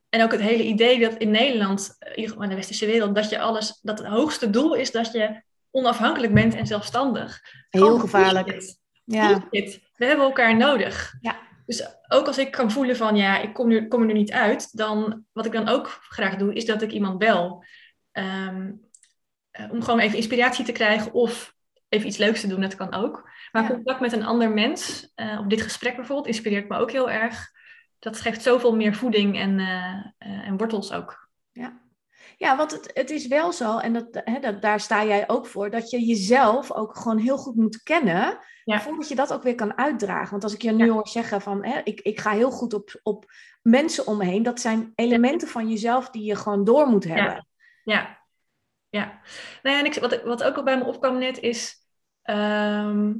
En ook het hele idee dat in Nederland, in de westerse wereld, dat je alles, dat het hoogste doel is dat je onafhankelijk bent en zelfstandig.
Heel gevaarlijk.
Ja. We hebben elkaar nodig. Ja. Dus ook als ik kan voelen van ja, ik kom, nu, kom er nu niet uit, dan wat ik dan ook graag doe, is dat ik iemand bel. Ehm, eh, om gewoon even inspiratie te krijgen of even iets leuks te doen, dat kan ook. Maar contact met een ander mens, uh, op dit gesprek bijvoorbeeld, inspireert me ook heel erg. Dat geeft zoveel meer voeding en, uh, en wortels ook.
Ja. Ja, want het, het is wel zo, en dat, hè, dat, daar sta jij ook voor, dat je jezelf ook gewoon heel goed moet kennen, voordat je dat ook weer kan uitdragen. Want als ik je nu hoor zeggen van, hè, ik, ik ga heel goed op, op mensen om me heen, dat zijn elementen van jezelf die je gewoon door moet hebben.
Ja, ja. Nou ja, en ik, wat, wat ook al bij me opkwam net is, ehm,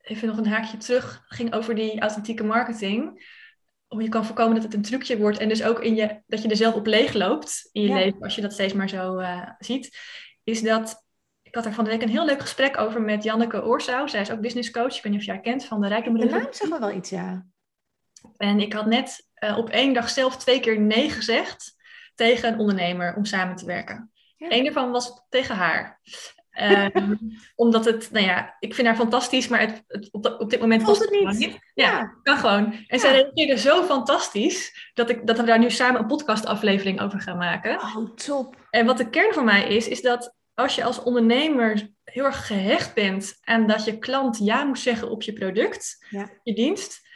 even nog een haakje terug, ging over die authentieke marketing. Hoe je kan voorkomen dat het een trucje wordt en dus ook in je, dat je er zelf op leeg loopt in je leven, als je dat steeds maar zo uh, ziet. Is dat, ik had er van de week een heel leuk gesprek over met Janneke Oorsouw. Zij is ook business coach. Ik weet niet of jij kent van de Rijke
De naam zeg maar wel iets, ja.
En ik had net uh, op één dag zelf twee keer nee gezegd tegen een ondernemer om samen te werken. Ja. Eén daarvan was tegen haar. Um, (laughs) omdat het, nou ja, ik vind haar fantastisch, maar het, het op, op, dit moment
was het niet. niet.
Ja, kan gewoon. En ja. zij reageerde zo fantastisch dat, ik, dat we daar nu samen een podcastaflevering over gaan maken.
Oh, top.
En wat de kern voor mij is, is dat als je als ondernemer heel erg gehecht bent aan dat je klant ja moet zeggen op je product, ja. je dienst,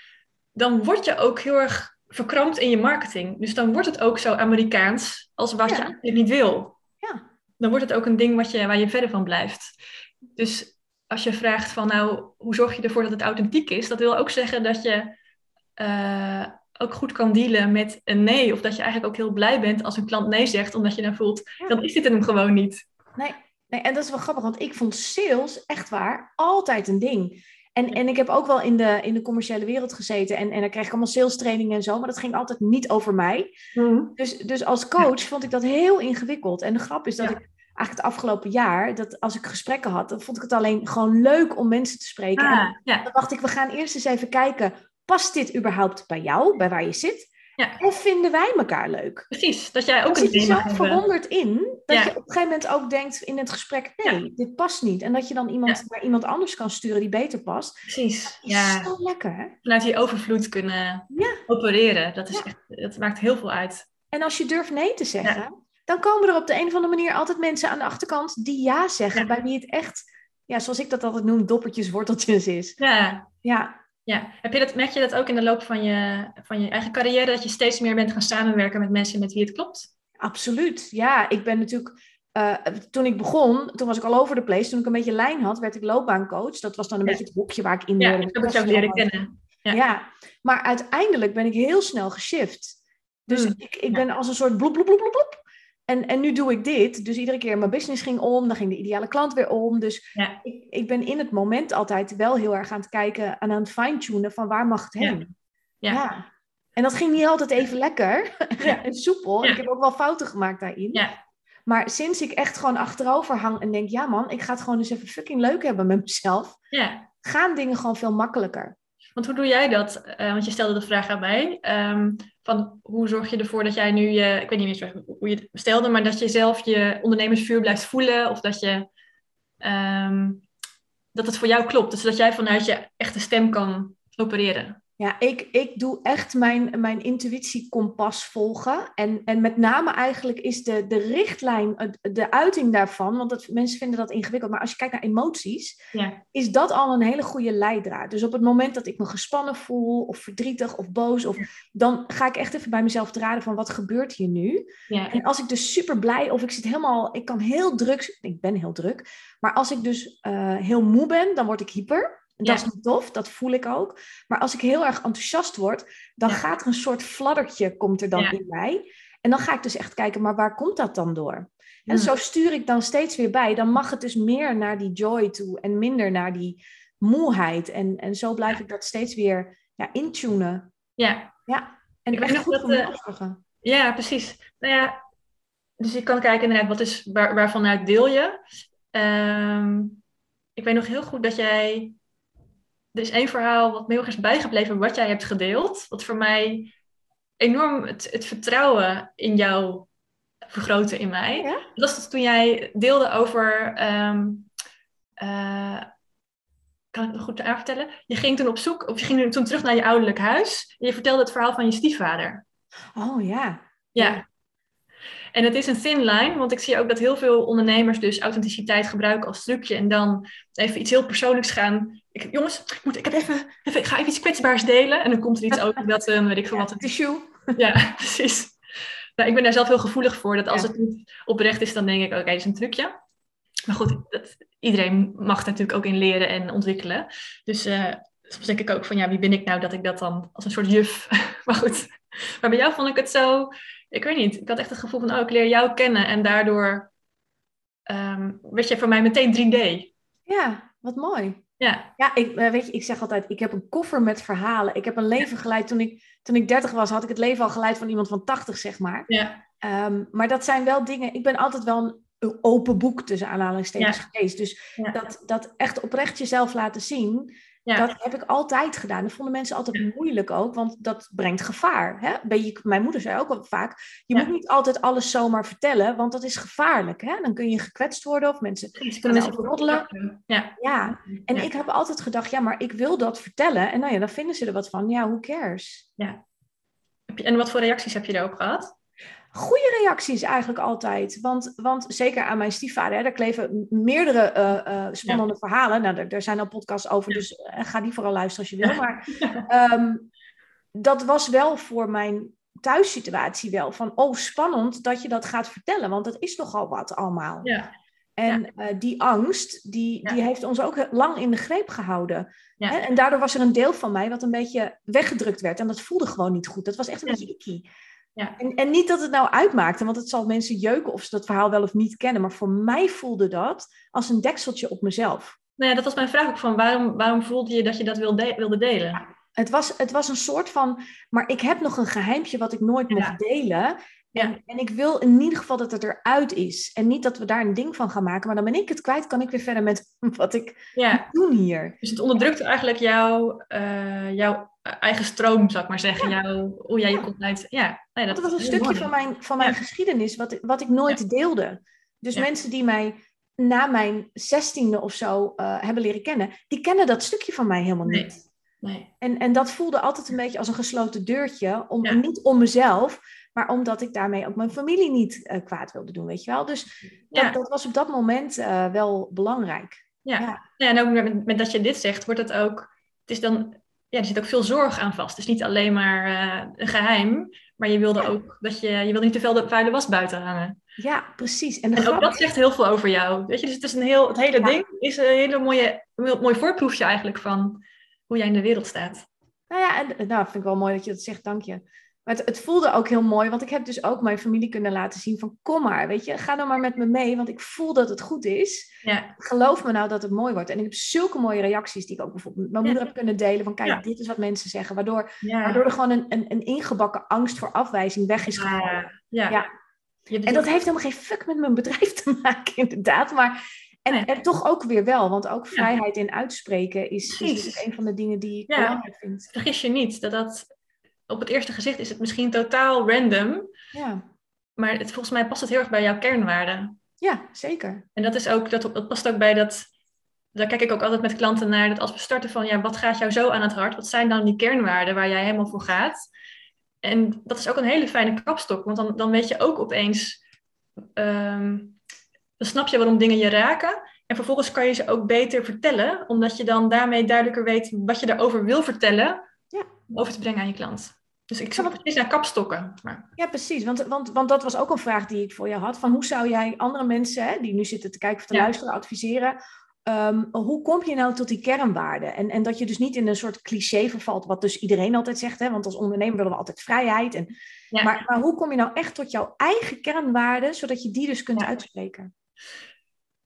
dan word je ook heel erg verkrampt in je marketing. Dus dan wordt het ook zo Amerikaans als wat ja. je eigenlijk niet wil dan wordt het ook een ding wat je, waar je verder van blijft. Dus als je vraagt van nou, hoe zorg je ervoor dat het authentiek is? Dat wil ook zeggen dat je uh, ook goed kan dealen met een nee. Of dat je eigenlijk ook heel blij bent als een klant nee zegt, omdat je dan voelt, dan is dit hem gewoon niet.
Nee, nee, en dat is wel grappig, want ik vond sales echt waar altijd een ding. En, en ik heb ook wel in de, in de commerciële wereld gezeten en, en dan kreeg ik allemaal sales trainingen en zo, maar dat ging altijd niet over mij. Mm. Dus, dus als coach vond ik dat heel ingewikkeld. En de grap is dat ik eigenlijk het afgelopen jaar, dat als ik gesprekken had, dan vond ik het alleen gewoon leuk om mensen te spreken. Ah, ja. Dan dacht ik, we gaan eerst eens even kijken, past dit überhaupt bij jou, bij waar je zit? Ja. Of vinden wij elkaar leuk?
Precies, dat jij ook
dan een zit je zo verwonderd in, dat je op een gegeven moment ook denkt in het gesprek, nee, dit past niet. En dat je dan iemand naar iemand anders kan sturen die beter past.
Precies,
dat is zo lekker. Hè?
Vanuit die overvloed kunnen opereren, dat, is echt, dat maakt heel veel uit.
En als je durft nee te zeggen, dan komen er op de een of andere manier altijd mensen aan de achterkant die ja zeggen, bij wie het echt, ja, zoals ik dat altijd noem, doppertjes, worteltjes is.
Ja. Ja. Ja, Heb je dat, merk je dat ook in de loop van je, van je eigen carrière, dat je steeds meer bent gaan samenwerken met mensen met wie het klopt?
Absoluut, ja. Ik ben natuurlijk, uh, toen ik begon, toen was ik al over de place. Toen ik een beetje lijn had, werd ik loopbaancoach. Dat was dan een beetje het boekje waar ik in
Ja, ik heb het ook leren kennen.
Ja. ja. maar uiteindelijk ben ik heel snel geshift. Dus hmm. ik, ik ben als een soort bloep, bloep, bloep, bloep, en, en nu doe ik dit. Dus iedere keer mijn business ging om, dan ging de ideale klant weer om. Dus ja. ik, ik ben in het moment altijd wel heel erg aan het kijken en aan het fine-tunen van waar mag het heen. Ja. ja. En dat ging niet altijd even lekker (laughs) en soepel. Ik heb ook wel fouten gemaakt daarin. Maar sinds ik echt gewoon achterover hang en denk, ja man, ik ga het gewoon eens even fucking leuk hebben met mezelf, gaan dingen gewoon veel makkelijker.
Want hoe doe jij dat? Uh, want je stelde de vraag aan mij. Um, van hoe zorg je ervoor dat jij nu je, ik weet niet meer hoe je het stelde, maar dat je zelf je ondernemersvuur blijft voelen of dat je ehm, dat het voor jou klopt. Dus dat jij vanuit je echte stem kan opereren.
Ja, ik, ik doe echt mijn, mijn intuïtiekompas volgen. En, en met name eigenlijk is de, de richtlijn, de uiting daarvan, want dat, mensen vinden dat ingewikkeld, maar als je kijkt naar emoties, ja. is dat al een hele goede leidraad. Dus op het moment dat ik me gespannen voel, of verdrietig, of boos, of, dan ga ik echt even bij mezelf te raden van wat gebeurt hier nu. Ja. En als ik dus super blij, of ik zit helemaal, ik kan heel druk, ik ben heel druk, maar als ik dus uh, heel moe ben, dan word ik hyper. Dat is niet tof, dat voel ik ook. Maar als ik heel erg enthousiast word, dan gaat er een soort fladdertje komt er dan in mij. En dan ga ik dus echt kijken, maar waar komt dat dan door? En zo stuur ik dan steeds weer bij. Dan mag het dus meer naar die joy toe en minder naar die moeheid. En, en zo blijf ik dat steeds weer ja, intunen.
Ja.
Ja, en ik echt goed dat, uh,
Ja, precies. Nou ja, dus je kan kijken inderdaad, wat is, waar, waarvanuit deel je? Ehm, ik weet nog heel goed dat jij er is één verhaal wat me heel erg is bijgebleven, wat jij hebt gedeeld. Wat voor mij enorm het, het vertrouwen in jou vergroten in mij. Ja? Dat was toen jij deelde over. Um, uh, kan ik het goed aanvertellen? Je ging toen op zoek, of je ging toen terug naar je ouderlijk huis. En je vertelde het verhaal van je stiefvader.
Oh ja.
Ja. En het is een thin line, want ik zie ook dat heel veel ondernemers dus authenticiteit gebruiken als trucje en dan even iets heel persoonlijks gaan. Ik, jongens, ik, moet, ik, heb even, even, ik ga even iets kwetsbaars delen en dan komt er iets over (laughs) dat, uh, weet ik veel wat.
Een tissue. (laughs)
Ja, precies. Nou, ik ben daar zelf heel gevoelig voor, dat als het niet oprecht is, dan denk ik, oké, okay, dat is een trucje. Maar goed, dat, iedereen mag natuurlijk ook in leren en ontwikkelen. Dus uh, soms denk ik ook van, ja, wie ben ik nou dat ik dat dan als een soort juf... (laughs) maar goed, maar bij jou vond ik het zo ik weet niet, ik had echt het gevoel van, oh, ik leer jou kennen en daardoor um, werd je voor mij meteen 3D.
Ja, wat mooi.
Ja,
ja ik, eh, weet je, ik zeg altijd, ik heb een koffer met verhalen. Ik heb een leven geleid toen ik, toen ik 30 was, had ik het leven al geleid van iemand van 80, zeg maar.
Ja.
Um, maar dat zijn wel dingen, ik ben altijd wel een open boek tussen aanhalingstekens ja. geweest. Dus dat, dat echt oprecht jezelf laten zien, ja. Dat heb ik altijd gedaan. Dat vonden mensen altijd moeilijk ook, want dat brengt gevaar. Hè? Je, mijn moeder zei ook al vaak, je moet niet altijd alles zomaar vertellen, want dat is gevaarlijk. Hè? Dan kun je gekwetst worden of mensen kunnen mensen roddelen.
Ja.
ja, en ik heb altijd gedacht, ja, maar ik wil dat vertellen. En nou ja, dan vinden ze er wat van. Ja, who cares?
Ja. En wat voor reacties heb je daarop gehad?
Goede reacties eigenlijk altijd. Want, want zeker aan mijn stiefvader, hè, daar kleven meerdere uh, spannende verhalen. Nou, daar, zijn al podcasts over, dus uh, ga die vooral luisteren als je wil. Maar (laughs) um, dat was wel voor mijn thuissituatie wel van, oh spannend dat je dat gaat vertellen, want dat is nogal wat allemaal.
Ja.
En die angst, die, die heeft ons ook lang in de greep gehouden. Hè? En daardoor was er een deel van mij wat een beetje weggedrukt werd. En dat voelde gewoon niet goed. Dat was echt een beetje icky.
Ja.
En, en niet dat het nou uitmaakte, want het zal mensen jeuken of ze dat verhaal wel of niet kennen. Maar voor mij voelde dat als een dekseltje op mezelf.
Nou ja, dat was mijn vraag ook van waarom, waarom voelde je dat je dat wilde, wilde delen?
het, was, het was een soort van, maar ik heb nog een geheimpje wat ik nooit mocht delen. En, en, ik wil in ieder geval dat het eruit is. En niet dat we daar een ding van gaan maken. Maar dan ben ik het kwijt, kan ik weer verder met (laughs) wat ik ja. doen hier.
Dus het onderdrukt eigenlijk jouw, uh, jouw eigen stroom, zou ik maar zeggen. Jouw, hoe jij je komt uit. Ja,
nee, dat, was een stukje van mijn, van mijn geschiedenis wat, wat ik nooit deelde. Dus mensen die mij na mijn zestiende of zo uh, hebben leren kennen, die kennen dat stukje van mij helemaal niet.
Nee.
En, en dat voelde altijd een beetje als een gesloten deurtje. Om, Niet om mezelf, maar omdat ik daarmee ook mijn familie niet uh, kwaad wilde doen, weet je wel. Dus dat, dat was op dat moment uh, wel belangrijk.
Ja, ja. ja en ook met, met, dat je dit zegt, wordt het ook... Het is dan... Ja, er zit ook veel zorg aan vast. Het is niet alleen maar uh, een geheim, maar je wilde ook dat je... Je wilde niet te veel de vuile was buiten hangen.
Ja, precies.
En, en ook dat zegt heel veel over jou. Weet je, dus het, is een heel, het hele ding is een hele mooie, een mooi voorproefje eigenlijk van hoe jij in de wereld staat.
Nou ja, en nou, vind ik wel mooi dat je dat zegt, dank je. Maar het, het, voelde ook heel mooi, want ik heb dus ook mijn familie kunnen laten zien van kom maar, weet je, ga dan maar met me mee, want ik voel dat het goed is.
Ja.
Geloof me nou dat het mooi wordt. En ik heb zulke mooie reacties die ik ook bijvoorbeeld met mijn moeder heb kunnen delen van kijk, dit is wat mensen zeggen, waardoor, waardoor er gewoon een, een, een, ingebakken angst voor afwijzing weg is gevallen.
Ja.
En dat heeft helemaal geen fuck met mijn bedrijf te (laughs) maken, inderdaad, maar en, en, toch ook weer wel, want ook vrijheid in uitspreken is, is, een van de dingen die ik belangrijk vind.
Vergis je niet dat dat op het eerste gezicht is het misschien totaal random.
Ja.
Maar het, volgens mij past het heel erg bij jouw kernwaarden.
Ja, zeker.
En dat, is ook, dat, dat past ook bij dat. Daar kijk ik ook altijd met klanten naar. Dat als we starten van ja, wat gaat jou zo aan het hart? Wat zijn dan die kernwaarden waar jij helemaal voor gaat? En dat is ook een hele fijne kapstok. Want dan, dan weet je ook opeens. ehm, dan snap je waarom dingen je raken. En vervolgens kan je ze ook beter vertellen. Omdat je dan daarmee duidelijker weet wat je daarover wil vertellen. Over te brengen aan je klant. Dus ik zoek
want-
precies naar kapstokken. Maar,
Ja, precies. Want, want, want dat was ook een vraag die ik voor je had. Van hoe zou jij andere mensen hè, die nu zitten te kijken of te
Ja.
luisteren adviseren? Ehm, hoe kom je nou tot die kernwaarden? En, en dat je dus niet in een soort cliché vervalt, wat dus iedereen altijd zegt. Hè? Want als ondernemer willen we altijd vrijheid. En,
ja.
maar, maar hoe kom je nou echt tot jouw eigen kernwaarden, zodat je die dus kunt
Ja.
uitspreken?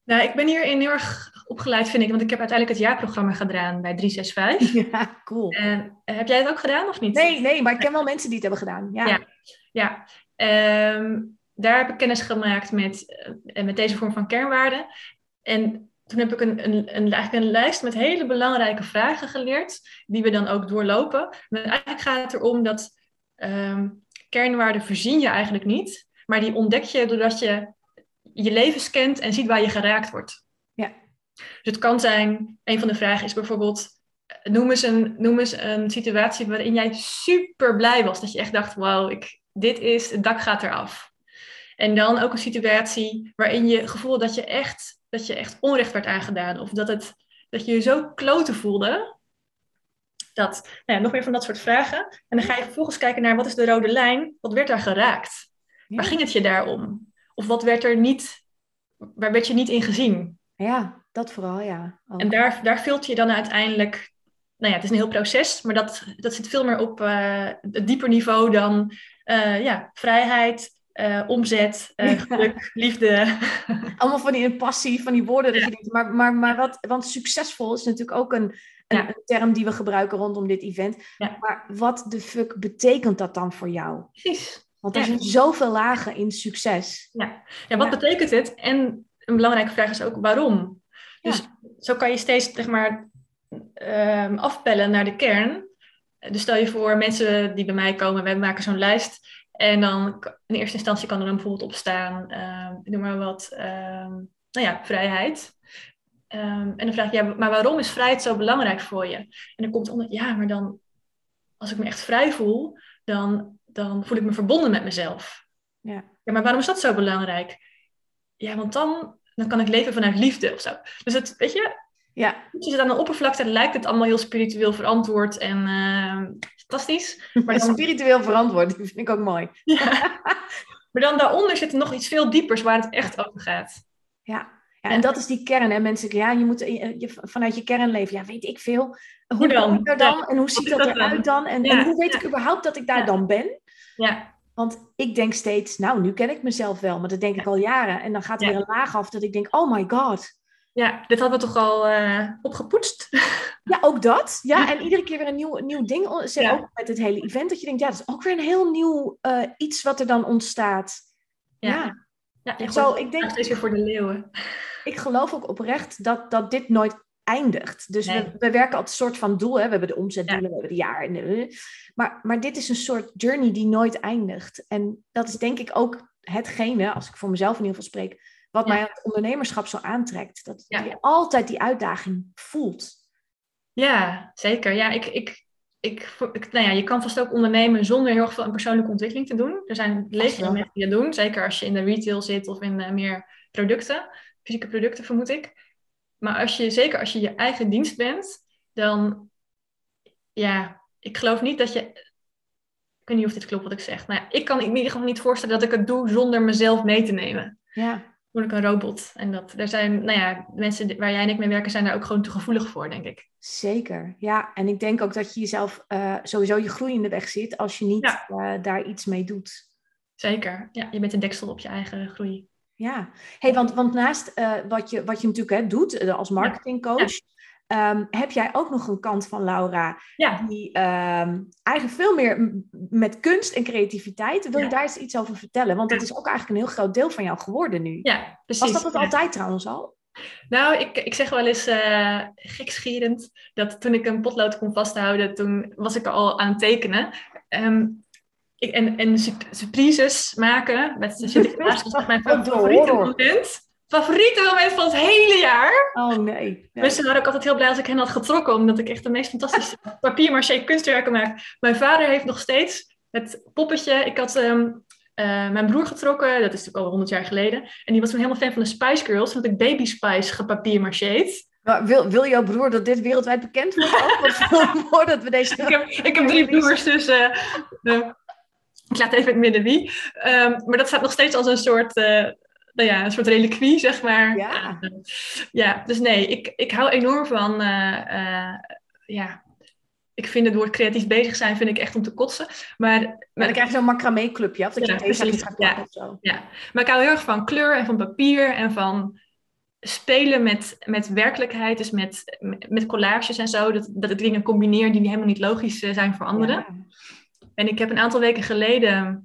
Nou, ik ben hierin heel erg opgeleid, vind ik. Want ik heb uiteindelijk het jaarprogramma gedaan bij 365. (laughs)
Ja, cool.
En eh, heb jij het ook gedaan of niet?
Nee, nee, maar ik ken wel mensen die het hebben gedaan. Ja,
Ja. Ja, Ehm, daar heb ik kennis gemaakt met, eh, met deze vorm van kernwaarden. En toen heb ik een, een, een, eigenlijk een lijst met hele belangrijke vragen geleerd, die we dan ook doorlopen. Maar eigenlijk gaat het erom dat ehm, kernwaarden verzin je eigenlijk niet, maar die ontdek je doordat je je leven scant en ziet waar je geraakt wordt.
Ja.
Dus het kan zijn, een van de vragen is bijvoorbeeld, noem eens een, noem eens een situatie waarin jij super blij was. Dat je echt dacht, wauw, ik, dit is, het dak gaat eraf. En dan ook een situatie waarin je gevoel dat je echt, dat je echt onrecht werd aangedaan. Of dat, het, dat je je zo kloten voelde. Dat, nou ja, nog meer van dat soort vragen. En dan ga je vervolgens kijken naar wat is de rode lijn? Wat werd daar geraakt? Waar ging het je daar om? Of wat werd er niet, waar werd je niet in gezien?
ja dat vooral, ja.
En daar, daar filter je dan uiteindelijk. Nou ja, het is een heel proces, maar dat, dat zit veel meer op eh het dieper niveau dan eh, ja, vrijheid, eh, omzet, eh, geluk, liefde. (laughs)
Allemaal van die passie, van die woorden. Dat je denkt, maar, maar, maar wat, want succesvol is natuurlijk ook een, een,
Ja.
een term die we gebruiken rondom dit event.
Ja.
Maar wat de fuck betekent dat dan voor jou?
Precies.
Want er
Ja.
zijn zoveel lagen in succes.
Ja, ja wat
Ja.
betekent het? En een belangrijke vraag is ook waarom. Dus zo kan je steeds zeg maar, ehm, afpellen naar de kern. Dus stel je voor, mensen die bij mij komen, we maken zo'n lijst. En dan in eerste instantie kan er dan bijvoorbeeld op staan, ehm, noem maar wat, ehm, nou ja, vrijheid. En dan vraag ik, ja, maar waarom is vrijheid zo belangrijk voor je? En dan komt onder, ja, maar dan, als ik me echt vrij voel, dan, dan voel ik me verbonden met mezelf.
Ja.
Ja, maar waarom is dat zo belangrijk? Ja, want dan, dan kan ik leven vanuit liefde of zo. Dus het, weet je,
Ja,
als je zit aan de oppervlakte, lijkt het allemaal heel spiritueel verantwoord en eh, fantastisch. Maar dan, (laughs)
spiritueel verantwoord, die vind ik ook mooi.
ja. (laughs) maar dan daaronder zit er nog iets veel diepers waar het echt over gaat.
Ja. Ja, en dat is die kern. En mensen zeggen, ja, je moet eh, je, vanuit je kern leven. Ja, weet ik veel. Hoe,
Hoe dan?
ik er dan?
Ja.
En hoe ziet dat
dat
eruit dan? En,
Ja,
en hoe weet ik überhaupt dat ik daar dan ben?
Ja,
Want ik denk steeds, nou, nu ken ik mezelf wel. Maar dat denk ik al jaren. En dan gaat er
Ja.
weer een laag af dat ik denk, oh my god.
ja dit hadden we toch al eh, opgepoetst? (laughs)
Ja, ook dat. Ja, en iedere keer weer een nieuw, nieuw ding. Zeg,
Ja.
Ook met het hele event. Dat je denkt, ja, dat is ook weer een heel nieuw eh, iets wat er dan ontstaat. Ja,
Ja. ja je
Zo, ik denk-
het steeds weer voor de leeuwen.
ik geloof ook oprecht dat, dat dit nooit eindigt. Dus
Nee.
we, we werken op een soort van doel. Hè? We hebben de omzetdoelen,
Ja.
we hebben de jaar. De, maar, maar dit is een soort journey die nooit eindigt. En dat is denk ik ook hetgene, als ik voor mezelf in ieder geval spreek, wat
Ja.
mij aan het ondernemerschap zo aantrekt. Dat
Ja.
je altijd die uitdaging voelt.
Ja, zeker. Ja, ik, ik, ik, ik, nou ja, je kan vast ook ondernemen zonder heel erg veel aan persoonlijke ontwikkeling te doen. Er zijn
wel.
mensen die dat doen, zeker als je in de retail zit of in eh, meer producten, fysieke producten vermoed ik. Maar als je, zeker als je je eigen dienst bent, dan, ja, ik geloof niet dat je, ik weet niet of dit klopt wat ik zeg. Nou ja, ik kan in ieder geval niet voorstellen dat ik het doe zonder mezelf mee te nemen.
Ja,
Word ik een robot. En dat, er zijn, nou ja, mensen waar jij en ik mee werken zijn daar ook gewoon te gevoelig voor, denk ik.
zeker. Ja, en ik denk ook dat je jezelf eh, sowieso je groei in de weg zit als je niet
Ja.
eh, daar iets mee doet.
Zeker. Ja, je bent een deksel op je eigen groei.
Ja, hey, want, want naast eh, wat, je, wat je natuurlijk hè, doet eh, als marketingcoach, ehm, heb jij ook nog een kant van Laura
Ja,
die ehm, eigenlijk veel meer met kunst en creativiteit. Wil je daar eens iets over vertellen? Want dat is ook eigenlijk een heel groot deel van jou geworden nu.
ja precies.
Was dat het altijd trouwens al?
Nou, ik, ik zeg wel eens eh gekschierend dat toen ik een potlood kon vasthouden, toen was ik al aan het tekenen. ehm, ik, en, en surprises maken met (laughs) Sinterklaas is mijn favoriete moment. Favoriete moment van het hele jaar.
Oh nee. nee.
Mensen waren ook altijd heel blij als ik hen had getrokken, omdat ik echt de meest fantastische (laughs) papier-maché kunstwerken maak. Mijn vader heeft nog steeds het poppetje. Ik had ehm, eh, mijn broer getrokken, dat is natuurlijk al honderd jaar geleden. En die was toen helemaal fan van de Spice Girls, want ik Baby Spice gepapier-macheed.
Wil, wil jouw broer dat dit wereldwijd bekend wordt? (laughs) voordat we deze...
ik, heb, ik heb drie broers, dus uh, ik laat even het midden wie. Um, maar dat staat nog steeds als een soort, uh, nou ja, een soort reliquie, zeg maar.
Ja.
ja, dus nee, ik, ik hou enorm van, ja, ik vind het woord creatief bezig zijn, vind ik echt om te kotsen. Maar, maar
dan krijg je zo'n macramé clubje af, dat je ja, iets gaat ja, of zo.
Ja, maar ik hou heel erg van kleur en van papier en van spelen met, met werkelijkheid, dus met, met collages en zo. Dat, dat ik dingen combineer die helemaal niet logisch eh, zijn voor anderen. En ik heb een aantal weken geleden...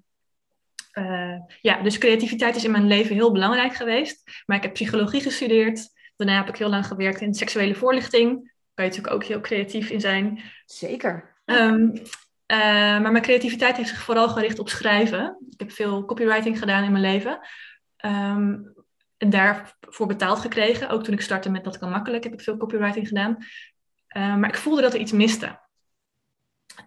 Uh, ja, dus creativiteit is in mijn leven heel belangrijk geweest. Maar ik heb psychologie gestudeerd. Daarna heb ik heel lang gewerkt in seksuele voorlichting kan je natuurlijk ook heel creatief in zijn.
Zeker.
Um, uh, maar mijn creativiteit heeft zich vooral gericht op schrijven. Ik heb veel copywriting gedaan in mijn leven. Um, en daarvoor betaald gekregen. Ook toen ik startte met Dat kan makkelijk heb ik veel copywriting gedaan. Uh, maar ik voelde dat er iets miste.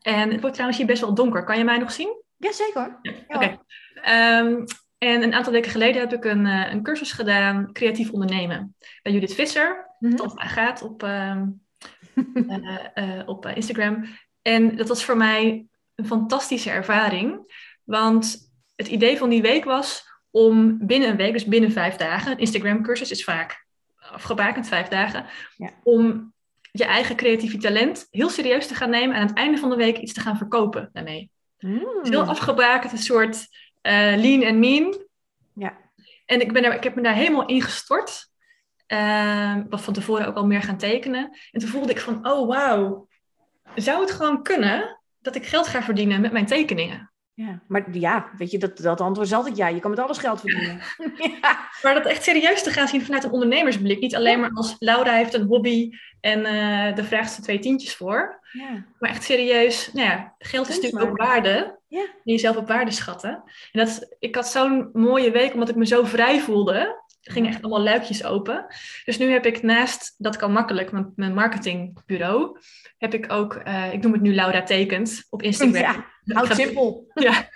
En het wordt trouwens hier best wel donker. Kan je mij nog zien?
Jazeker.
Ja, Oké. Okay. Um, en een aantal weken geleden heb ik een, uh, een cursus gedaan, creatief ondernemen. Bij Judith Visser, mm -hmm. gaat op, uh, (laughs) op Instagram. En dat was voor mij een fantastische ervaring. Want het idee van die week was om binnen een week, dus binnen vijf dagen, een Instagram-cursus is vaak afgebakend, vijf dagen, ja. om je eigen creatieve talent heel serieus te gaan nemen en aan het einde van de week iets te gaan verkopen daarmee. Mm. Heel afgebakend, een soort uh, lean en mean.
Ja.
En ik, ben er, ik heb me daar helemaal in gestort. Uh, wat van tevoren ook al meer gaan tekenen. En toen voelde ik van, oh wauw, zou het gewoon kunnen dat ik geld ga verdienen met mijn tekeningen?
Ja, maar ja, weet je, dat, dat antwoord is altijd ja. Je kan met alles geld verdienen. (laughs)
ja. Maar dat echt serieus te gaan zien vanuit een ondernemersblik. Niet alleen maar als Laura heeft een hobby en uh, de vraagt ze twee tientjes voor.
Ja.
Maar echt serieus, nou ja, geld is natuurlijk ook waarde.
Ja.
En jezelf op waarde schatten. En dat, ik had zo'n mooie week, omdat ik me zo vrij voelde ging echt allemaal luikjes open. Dus nu heb ik naast, dat kan makkelijk, mijn, mijn marketingbureau, heb ik ook, uh, ik noem het nu Laura Tekent op Instagram.
Ja, houd simpel. (laughs)
Ja,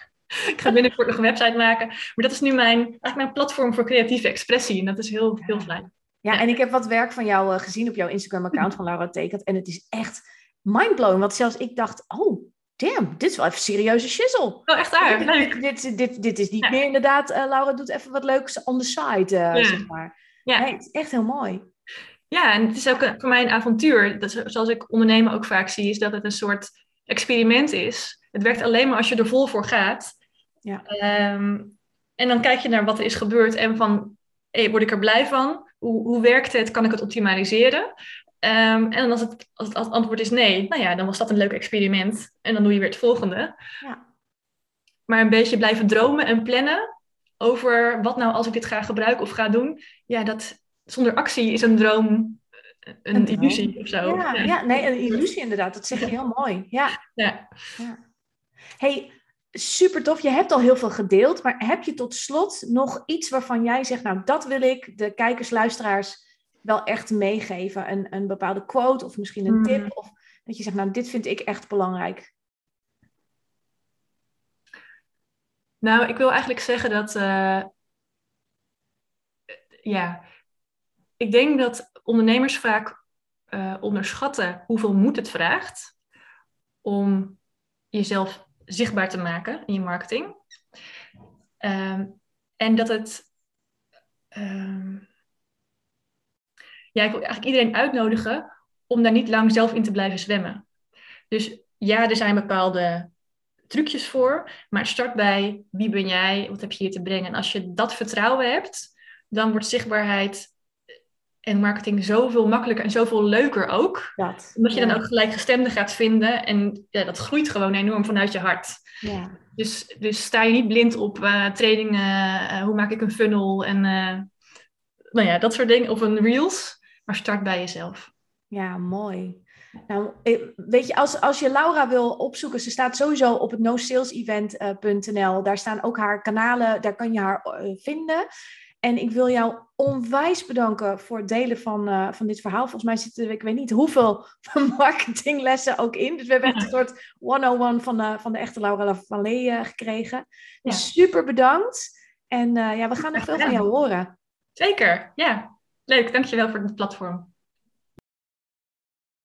ik ga binnenkort nog een website maken. Maar dat is nu mijn, eigenlijk mijn platform voor creatieve expressie. En dat is heel, heel fijn.
Ja, en ik heb wat werk van jou uh, gezien op jouw Instagram-account van Laura Tekent. En het is echt mindblowing. Want zelfs ik dacht, oh, damn, dit is wel even serieuze shizzle.
Oh, echt waar?
Dit, dit, dit, dit, is niet meer inderdaad, uh, Laura doet even wat leuks on the side, uh, ja. zeg maar.
Ja.
Het is echt heel mooi.
Ja, en het is ook een, voor mij een avontuur. Dat, zoals ik ondernemen ook vaak zie, is dat het een soort experiment is. Het werkt alleen maar als je er vol voor gaat.
Ja.
Um, en dan kijk je naar wat er is gebeurd en van, hey, word ik er blij van? Hoe, hoe werkt het? Kan ik het optimaliseren? Um, en als het, als het antwoord is nee, nou ja, dan was dat een leuk experiment. En dan doe je weer het volgende.
Ja.
Maar een beetje blijven dromen en plannen over wat nou als ik dit ga gebruiken of ga doen. Ja, dat zonder actie is een droom een, een illusie of zo.
Ja, ja, ja. nee, een illusie inderdaad. Dat zeg je heel mooi. Ja.
ja.
ja. Hey, super tof. Je hebt al heel veel gedeeld, maar heb je tot slot nog iets waarvan jij zegt, nou, dat wil ik de kijkers, luisteraars wel echt meegeven? Een, een bepaalde quote of misschien een tip?
Hmm.
Of dat je zegt, nou, dit vind ik echt belangrijk.
Nou, ik wil eigenlijk zeggen dat, uh, ja, ik denk dat ondernemers vaak uh, onderschatten hoeveel moed het vraagt om jezelf zichtbaar te maken in je marketing. Um, en dat het. Um, ja, ik wil eigenlijk iedereen uitnodigen om daar niet lang zelf in te blijven zwemmen. Dus ja, er zijn bepaalde trucjes voor, maar start bij wie ben jij, wat heb je hier te brengen. En als je dat vertrouwen hebt, dan wordt zichtbaarheid en marketing zoveel makkelijker en zoveel leuker ook.
Dat,
omdat je
ja.
dan ook gelijkgestemden gaat vinden. En ja, dat groeit gewoon enorm vanuit je hart.
Ja.
Dus, dus sta je niet blind op uh, trainingen, uh, hoe maak ik een funnel en uh, nou ja, dat soort dingen. Of een reels. Maar start bij jezelf.
Ja, mooi. Nou, weet je, als, als je Laura wil opzoeken, ze staat sowieso op het nosalesevent.nl. Daar staan ook haar kanalen, daar kan je haar eh, vinden. En ik wil jou onwijs bedanken voor het delen van, uh, van dit verhaal. Volgens mij zitten er, ik weet niet hoeveel (laughs) marketinglessen ook in. Dus we hebben echt een soort 101 van de, van de echte Laura van Lee uh, gekregen. Dus super bedankt. En ja, we gaan nog veel van jou horen.
Zeker, ja. Leuk, dankjewel voor het platform.